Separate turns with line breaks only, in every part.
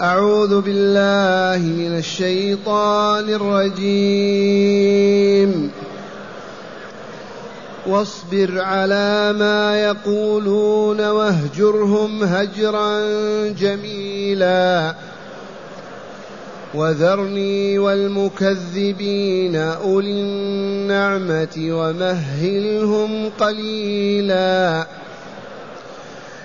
أعوذ بالله من الشيطان الرجيم. واصبر على ما يقولون واهجرهم هجرا جميلا. وذرني والمكذبين أولي النعمة ومهلهم قليلا.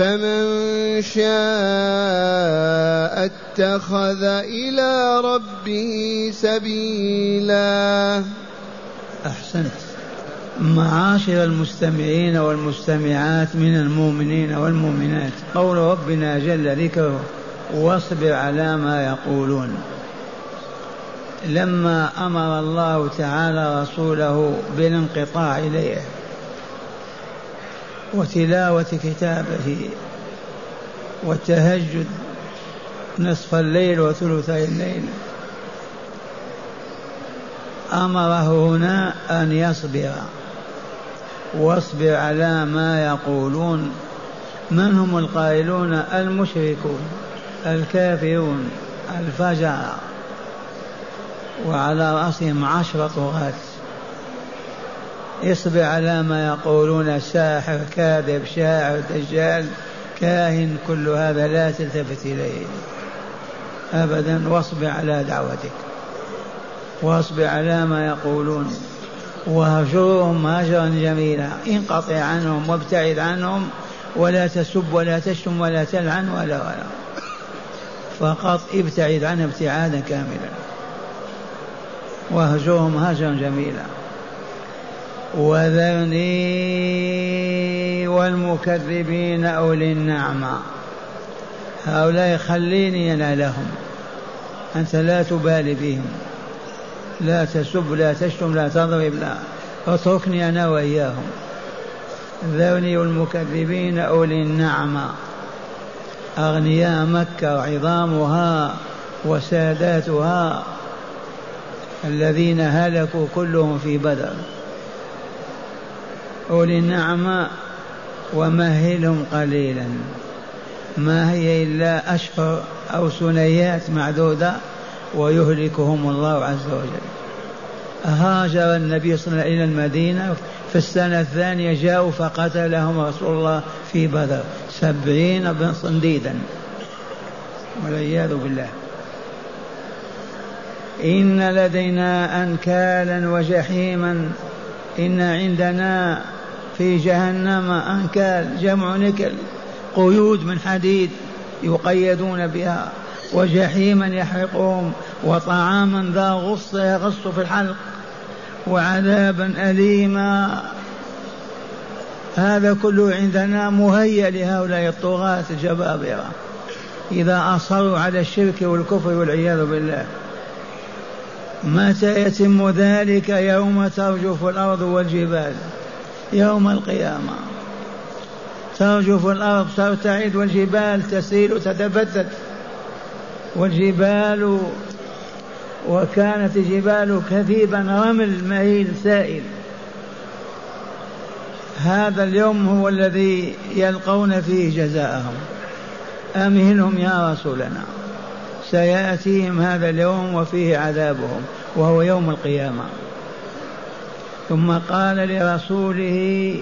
فمن شاء اتخذ إلى ربه سبيلا.
أحسنت. معاشر المستمعين والمستمعات من المؤمنين والمؤمنات قول ربنا جل ذكره واصبر على ما يقولون. لما أمر الله تعالى رسوله بالانقطاع إليه وتلاوة كتابه والتهجد نصف الليل وثلثي الليل أمره هنا أن يصبر واصبر على ما يقولون. من هم القائلون؟ المشركون الكافرون الفجر. وعلى رأسهم عشرة طغاة اصبر على ما يقولون ساحر كاذب شاعر دجال. كاهن كل هذا لا تلتفت إليه. أبدا واصبر على دعوتك. واصبر على ما يقولون. وهجرهم هجرا جميلا. انقطع عنهم وابتعد عنهم. ولا تسب ولا تشتم ولا تلعن ولا ولا. فقط ابتعد عنه ابتعادا كاملا. وهجرهم هجرا جميلا. وذرني والمكذبين أولي النعمة. هؤلاء خليني أنا لهم. أنت لا تبالي بهم. لا تسب لا تشتم لا تضرب لا. اتركني أنا وإياهم. ذرني والمكذبين أولي النعمة. أغنياء مكة وعظامها وساداتها. الذين هلكوا كلهم في بدر. أولي النعمة ومهلهم قليلا. ما هي إلا أشهر أو سنيات معدودة ويهلكهم الله عز وجل. هاجر النبي صلى الله عليه وسلم إلى المدينة في السنة الثانية جاءوا فقتلهم رسول الله في بدر سبعين بن صنديدا. والعياذ بالله. إن لدينا أنكالا وجحيما. إن عندنا في جهنم أنكال جمع نكل قيود من حديد يقيدون بها وجحيما يحرقهم وطعاما ذا غص يغص في الحلق وعذابا أليما. هذا كله عندنا مهيأ لهؤلاء الطغاة الجبابرة. إذا أصروا على الشرك والكفر والعياذ بالله. متى يتم ذلك؟ يوم ترجف الأرض والجبال. يوم القيامة. ترجف الأرض ترتعد والجبال تسيل تتفتت والجبال وكانت الجبال كثيبا رمل مهيل سائل. هذا اليوم هو الذي يلقون فيه جزاءهم. أمهلهم يا رسولنا؟ سيأتيهم هذا اليوم وفيه عذابهم وهو يوم القيامة. ثم قال لرسوله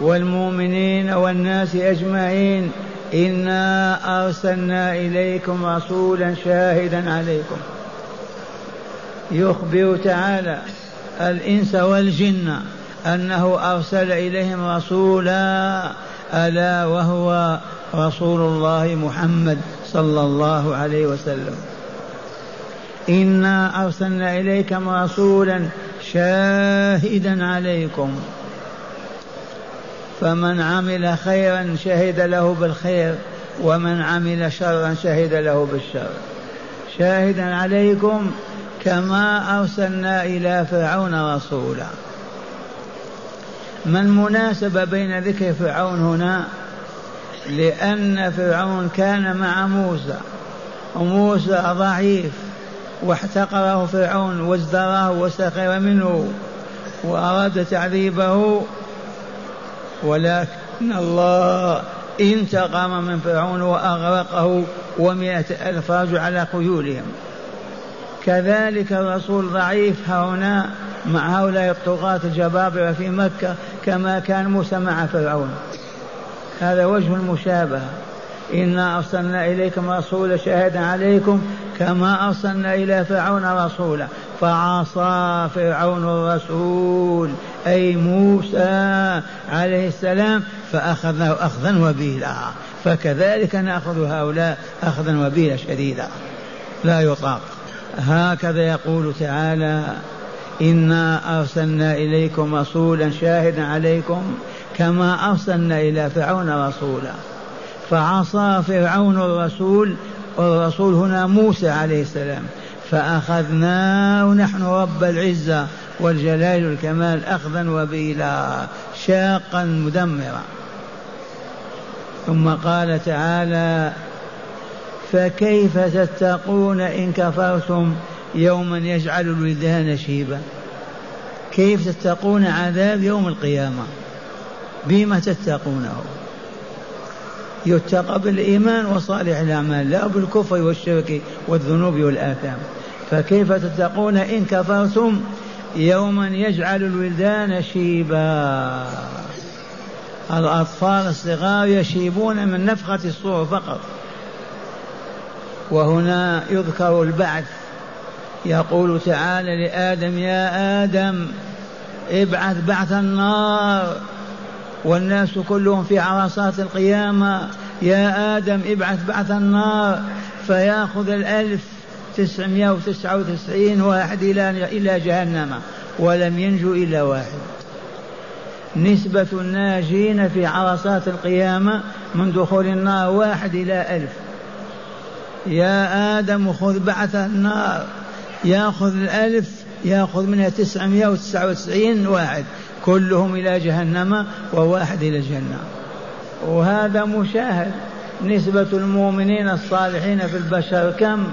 والمؤمنين والناس أجمعين إنا أرسلنا إليكم رسولا شاهدا عليكم. يخبر تعالى الإنس والجن أنه أرسل إليهم رسولا ألا وهو رسول الله محمد صلى الله عليه وسلم. إنا أرسلنا إليكم رسولا شاهدا عليكم. فمن عمل خيرا شهد له بالخير ومن عمل شرا شهد له بالشر. شاهدا عليكم كما أرسلنا إلى فرعون رسولا. ما المناسبة بين ذكر فرعون هنا؟ لأن فرعون كان مع موسى وموسى ضعيف. واحتقره فرعون وازدراه وسخر منه وأراد تعذيبه ولكن الله انتقم من فرعون وأغرقه ومائة ألف رجل على خيولهم كذلك الرسول ضعيف هنا مع هؤلاء الطغاة الجبابرة في مكة كما كان موسى مع فرعون. هذا وجه المشابهة. إنا أرسلنا إليكم رسولا شاهدا عليكم كما أرسلنا إلى فرعون رسولا فعصى فرعون الرسول أي موسى عليه السلام فأخذناه أخذا وبيلا فكذلك نأخذ هؤلاء أخذا وبيلا شديدا. لا يطاق. هكذا يقول تعالى إنا أرسلنا إليكم رسولا شاهدا عليكم كما أرسلنا إلى فرعون رسولا. فعصى فرعون الرسول والرسول هنا موسى عليه السلام. فأخذناه نحن رب العزة والجلال والكمال أخذا وبيلا شاقا مدمرا. ثم قال تعالى فكيف تتقون إن كفرتم يوما يجعل الولدان شيبا؟ كيف تتقون عذاب يوم القيامة؟ بما تتقونه. يتقى بالإيمان وصالح الأعمال لا بالكفر والشرك والذنوب والآثام. فكيف تتقون إن كفرتم يوما يجعل الولدان شيبا؟ الأطفال الصغار يشيبون من نفخة الصور فقط. وهنا يذكر البعث. يقول تعالى لآدم يا آدم ابعث بعث النار. والناس كلهم في عرصات القيامة. يا آدم ابعث بعث النار فيأخذ الألف تسعمائة وتسعة وتسعين واحد إلى جهنم ولم ينجو إلا واحد. نسبة الناجين في عرصات القيامة من دخول النار واحد إلى ألف. يا آدم خذ بعث النار يأخذ الألف يأخذ منها تسعمائة وتسعة وتسعين واحد. كلهم إلى جهنم وواحد إلى الجنة. وهذا مشاهد نسبة المؤمنين الصالحين في البشر كم؟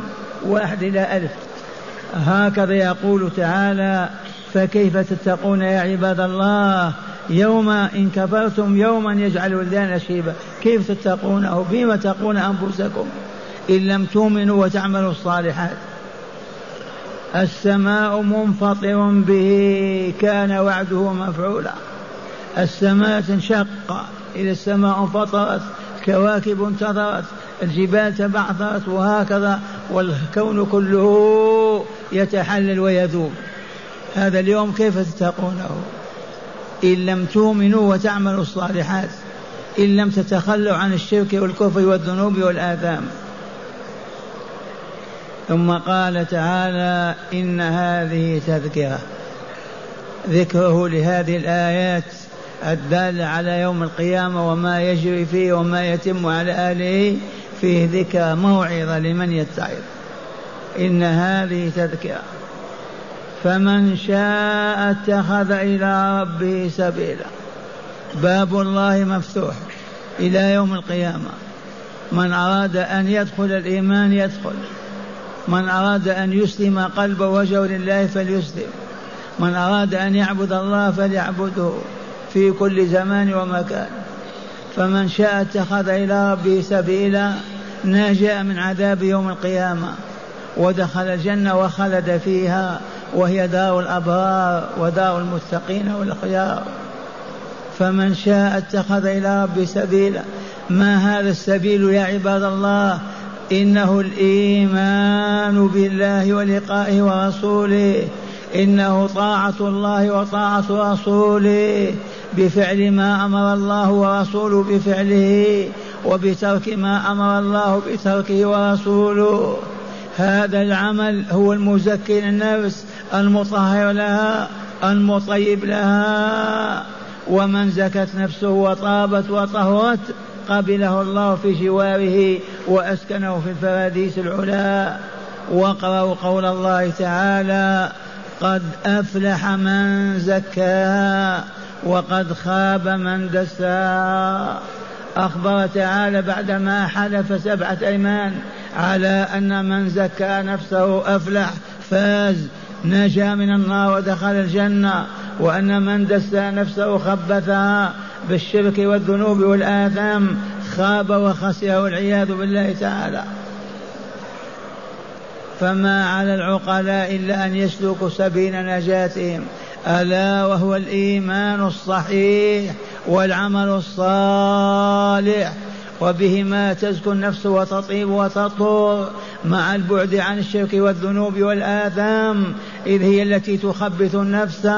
واحد إلى ألف. هكذا يقول تعالى فكيف تتقون يا عباد الله؟ يوم إن كفرتم يوما يجعل الولدان شيبا. كيف تتقونه؟ بما تقون أنفسكم. إن لم تؤمنوا وتعملوا الصالحات. السماء منفطر به كان وعده مفعولا. السماء تنشق إذا السماء انفطرت كواكب انتظرت الجبال تبعثرت وهكذا والكون كله يتحلل ويذوب. هذا اليوم كيف تتقونه؟ إن لم تؤمنوا وتعملوا الصالحات إن لم تتخلوا عن الشرك والكفر والذنوب والآثام. ثم قال تعالى إن هذه تذكرة. ذكره لهذه الآيات الدالة على يوم القيامة وما يجري فيه وما يتم على أهله فيه ذكر موعظة لمن يتعظ. إن هذه تذكرة. فمن شاء اتخذ إلى ربه سبيلا. باب الله مفتوح إلى يوم القيامة. من أراد أن يدخل الإيمان يدخل. من أراد أن يسلم قلبه وجهه لله فليسلم. من أراد أن يعبد الله فليعبده في كل زمان ومكان. فمن شاء اتخذ إلى ربه سبيلا نجا من عذاب يوم القيامة. ودخل الجنة وخلد فيها وهي دار الأبرار ودار المتقين والأخيار. فمن شاء اتخذ إلى ربه سبيلا. ما هذا السبيل يا عباد الله؟ إنه الإيمان بالله ولقائه ورسوله. إنه طاعة الله وطاعة رسوله. بفعل ما أمر الله ورسوله بفعله وبترك ما أمر الله بتركه ورسوله. هذا العمل هو المزكي للنفس المطهر لها المطيب لها. ومن زكت نفسه وطابت وطهرت قبله الله في جواره وأسكنه في الفراديس العلا. واقرأوا قول الله تعالى قد أفلح من زكاها وقد خاب من دساها. أخبر تعالى بعدما حلف سبعة أيمان على أن من زكى نفسه أفلح فاز نجا من النار ودخل الجنة وأن من دسى نفسه خبثها. بالشرك والذنوب والآثام خاب وخسر والعياذ بالله تعالى. فما على العقلاء إلا أن يسلكوا سبيل نجاتهم. ألا وهو الإيمان الصحيح والعمل الصالح. وبهما تزكو النفس وتطيب وتطهر مع البعد عن الشرك والذنوب والآثام. إذ هي التي تخبث النفس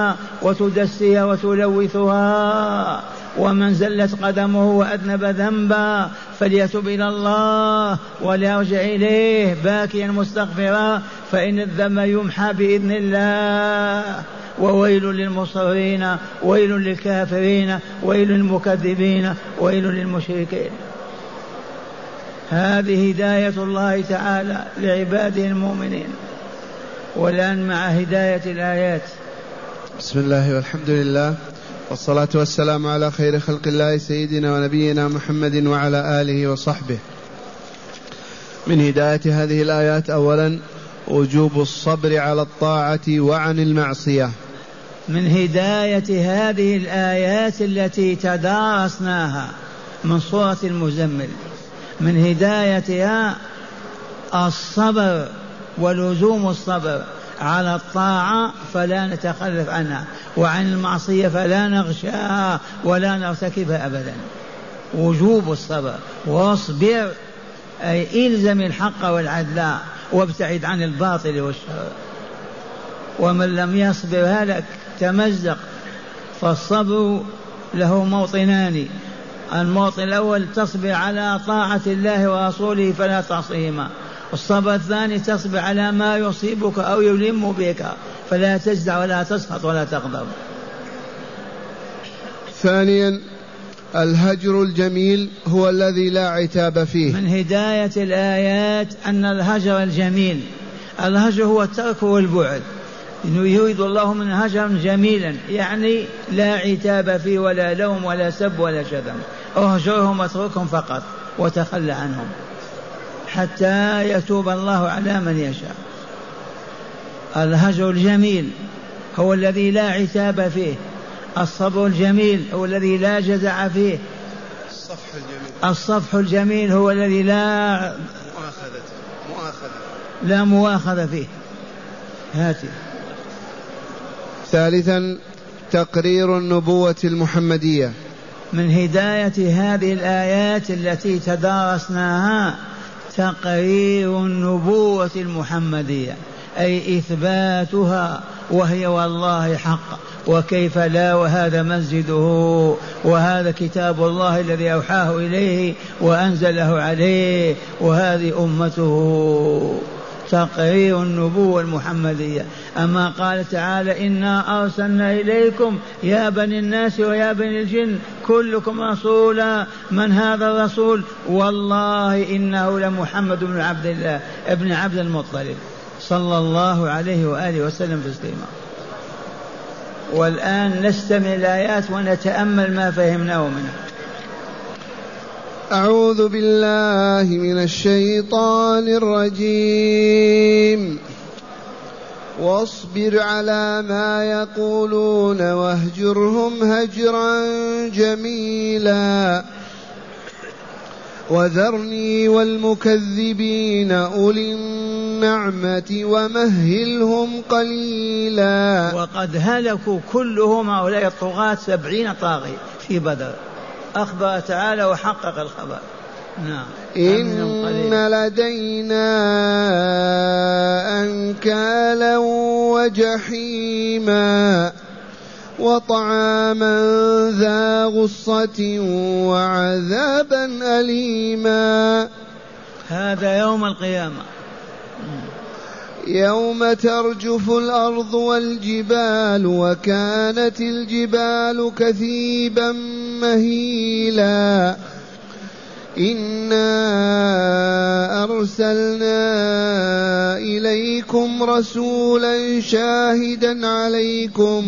وتدسيها وتلوثها. ومن زلت قدمه وأذنب ذنبا فليتب إلى الله وليرجع إليه باكيا مستغفرا فإن الذنب يمحى بإذن الله. وويل للمصرين ويل للكافرين ويل للمكذبين ويل للمشركين. هذه هداية الله تعالى لعباده المؤمنين. والآن مع هداية الآيات.
بسم الله والحمد لله. والصلاة والسلام على خير خلق الله سيدنا ونبينا محمد وعلى آله وصحبه. من هداية هذه الآيات أولا وجوب الصبر على الطاعة وعن المعصية.
من هداية هذه الآيات التي تدارسناها من سورة المزمل. من هدايتها الصبر ولزوم الصبر. على الطاعة فلا نتخلف عنها وعن المعصية فلا نغشاها ولا نرتكبها أبدا. وجوب الصبر واصبر أي إلزم الحق والعدل وابتعد عن الباطل والشر. ومن لم يصبر هلك تمزق. فالصبر له موطنان الموطن الأول تصبر على طاعة الله ورسوله فلا تعصيهما. الصبر الثاني تصبر على ما يصيبك أو يلم بك فلا تجزع ولا تسخط ولا تغضب.
ثانيا الهجر الجميل هو الذي لا عتاب فيه.
من هداية الآيات أن الهجر الجميل. الهجر هو الترك والبعد. إنه يريد الله من هجرا جميلا يعني لا عتاب فيه ولا لوم ولا سب ولا شتم. أهجرهم واتركهم فقط وتخلى عنهم. حتى يتوب الله على من يشاء. الهجر الجميل هو الذي لا عتاب فيه. الصبر الجميل هو الذي لا جزع فيه.
الصفح الجميل.
الصفح الجميل هو الذي لا
مؤاخذة. مؤاخذة.
لا مؤاخذة فيه. هاتي.
ثالثا تقرير النبوة المحمدية.
من هداية هذه الآيات التي تدارسناها تقرير النبوة المحمدية أي إثباتها وهي والله حق. وكيف لا وهذا مسجده وهذا كتاب الله الذي أوحاه إليه وأنزله عليه وهذه أمته. تقرير النبوة المحمدية. أما قال تعالى إنا أرسلنا إليكم يا بني الناس ويا بني الجن كلكم رسولا. من هذا الرسول؟ والله إنه لمحمد بن عبد الله ابن عبد المطلب صلى الله عليه وآله وسلم تسليما. والآن نستمع الآيات ونتأمل ما فهمناه منها
أعوذ بالله من الشيطان الرجيم. واصبر على ما يقولون واهجرهم هجرا جميلا. وذرني والمكذبين أولي النعمة ومهلهم قليلا.
وقد هلكوا كلهم هؤلاء الطغاة سبعين طاغية في بدر. أخبر تعالى وحقق الخبر نعم.
إن لدينا أنكالا وجحيما وطعاما ذا غصة وعذابا أليما.
هذا يوم القيامة.
يوم ترجف الأرض والجبال وكانت الجبال كثيبا مهيلا. إنا أرسلنا إليكم رسولا شاهدا عليكم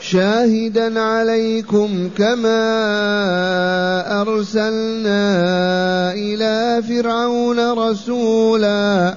شاهدا عليكم كما أرسلنا إلى فرعون رسولا.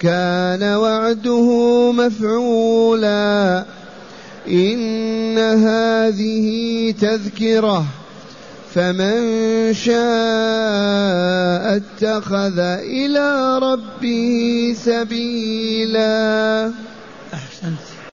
كان وعده مفعولا. إن هذه تذكرة. فمن شاء اتخذ إلى ربه سبيلا.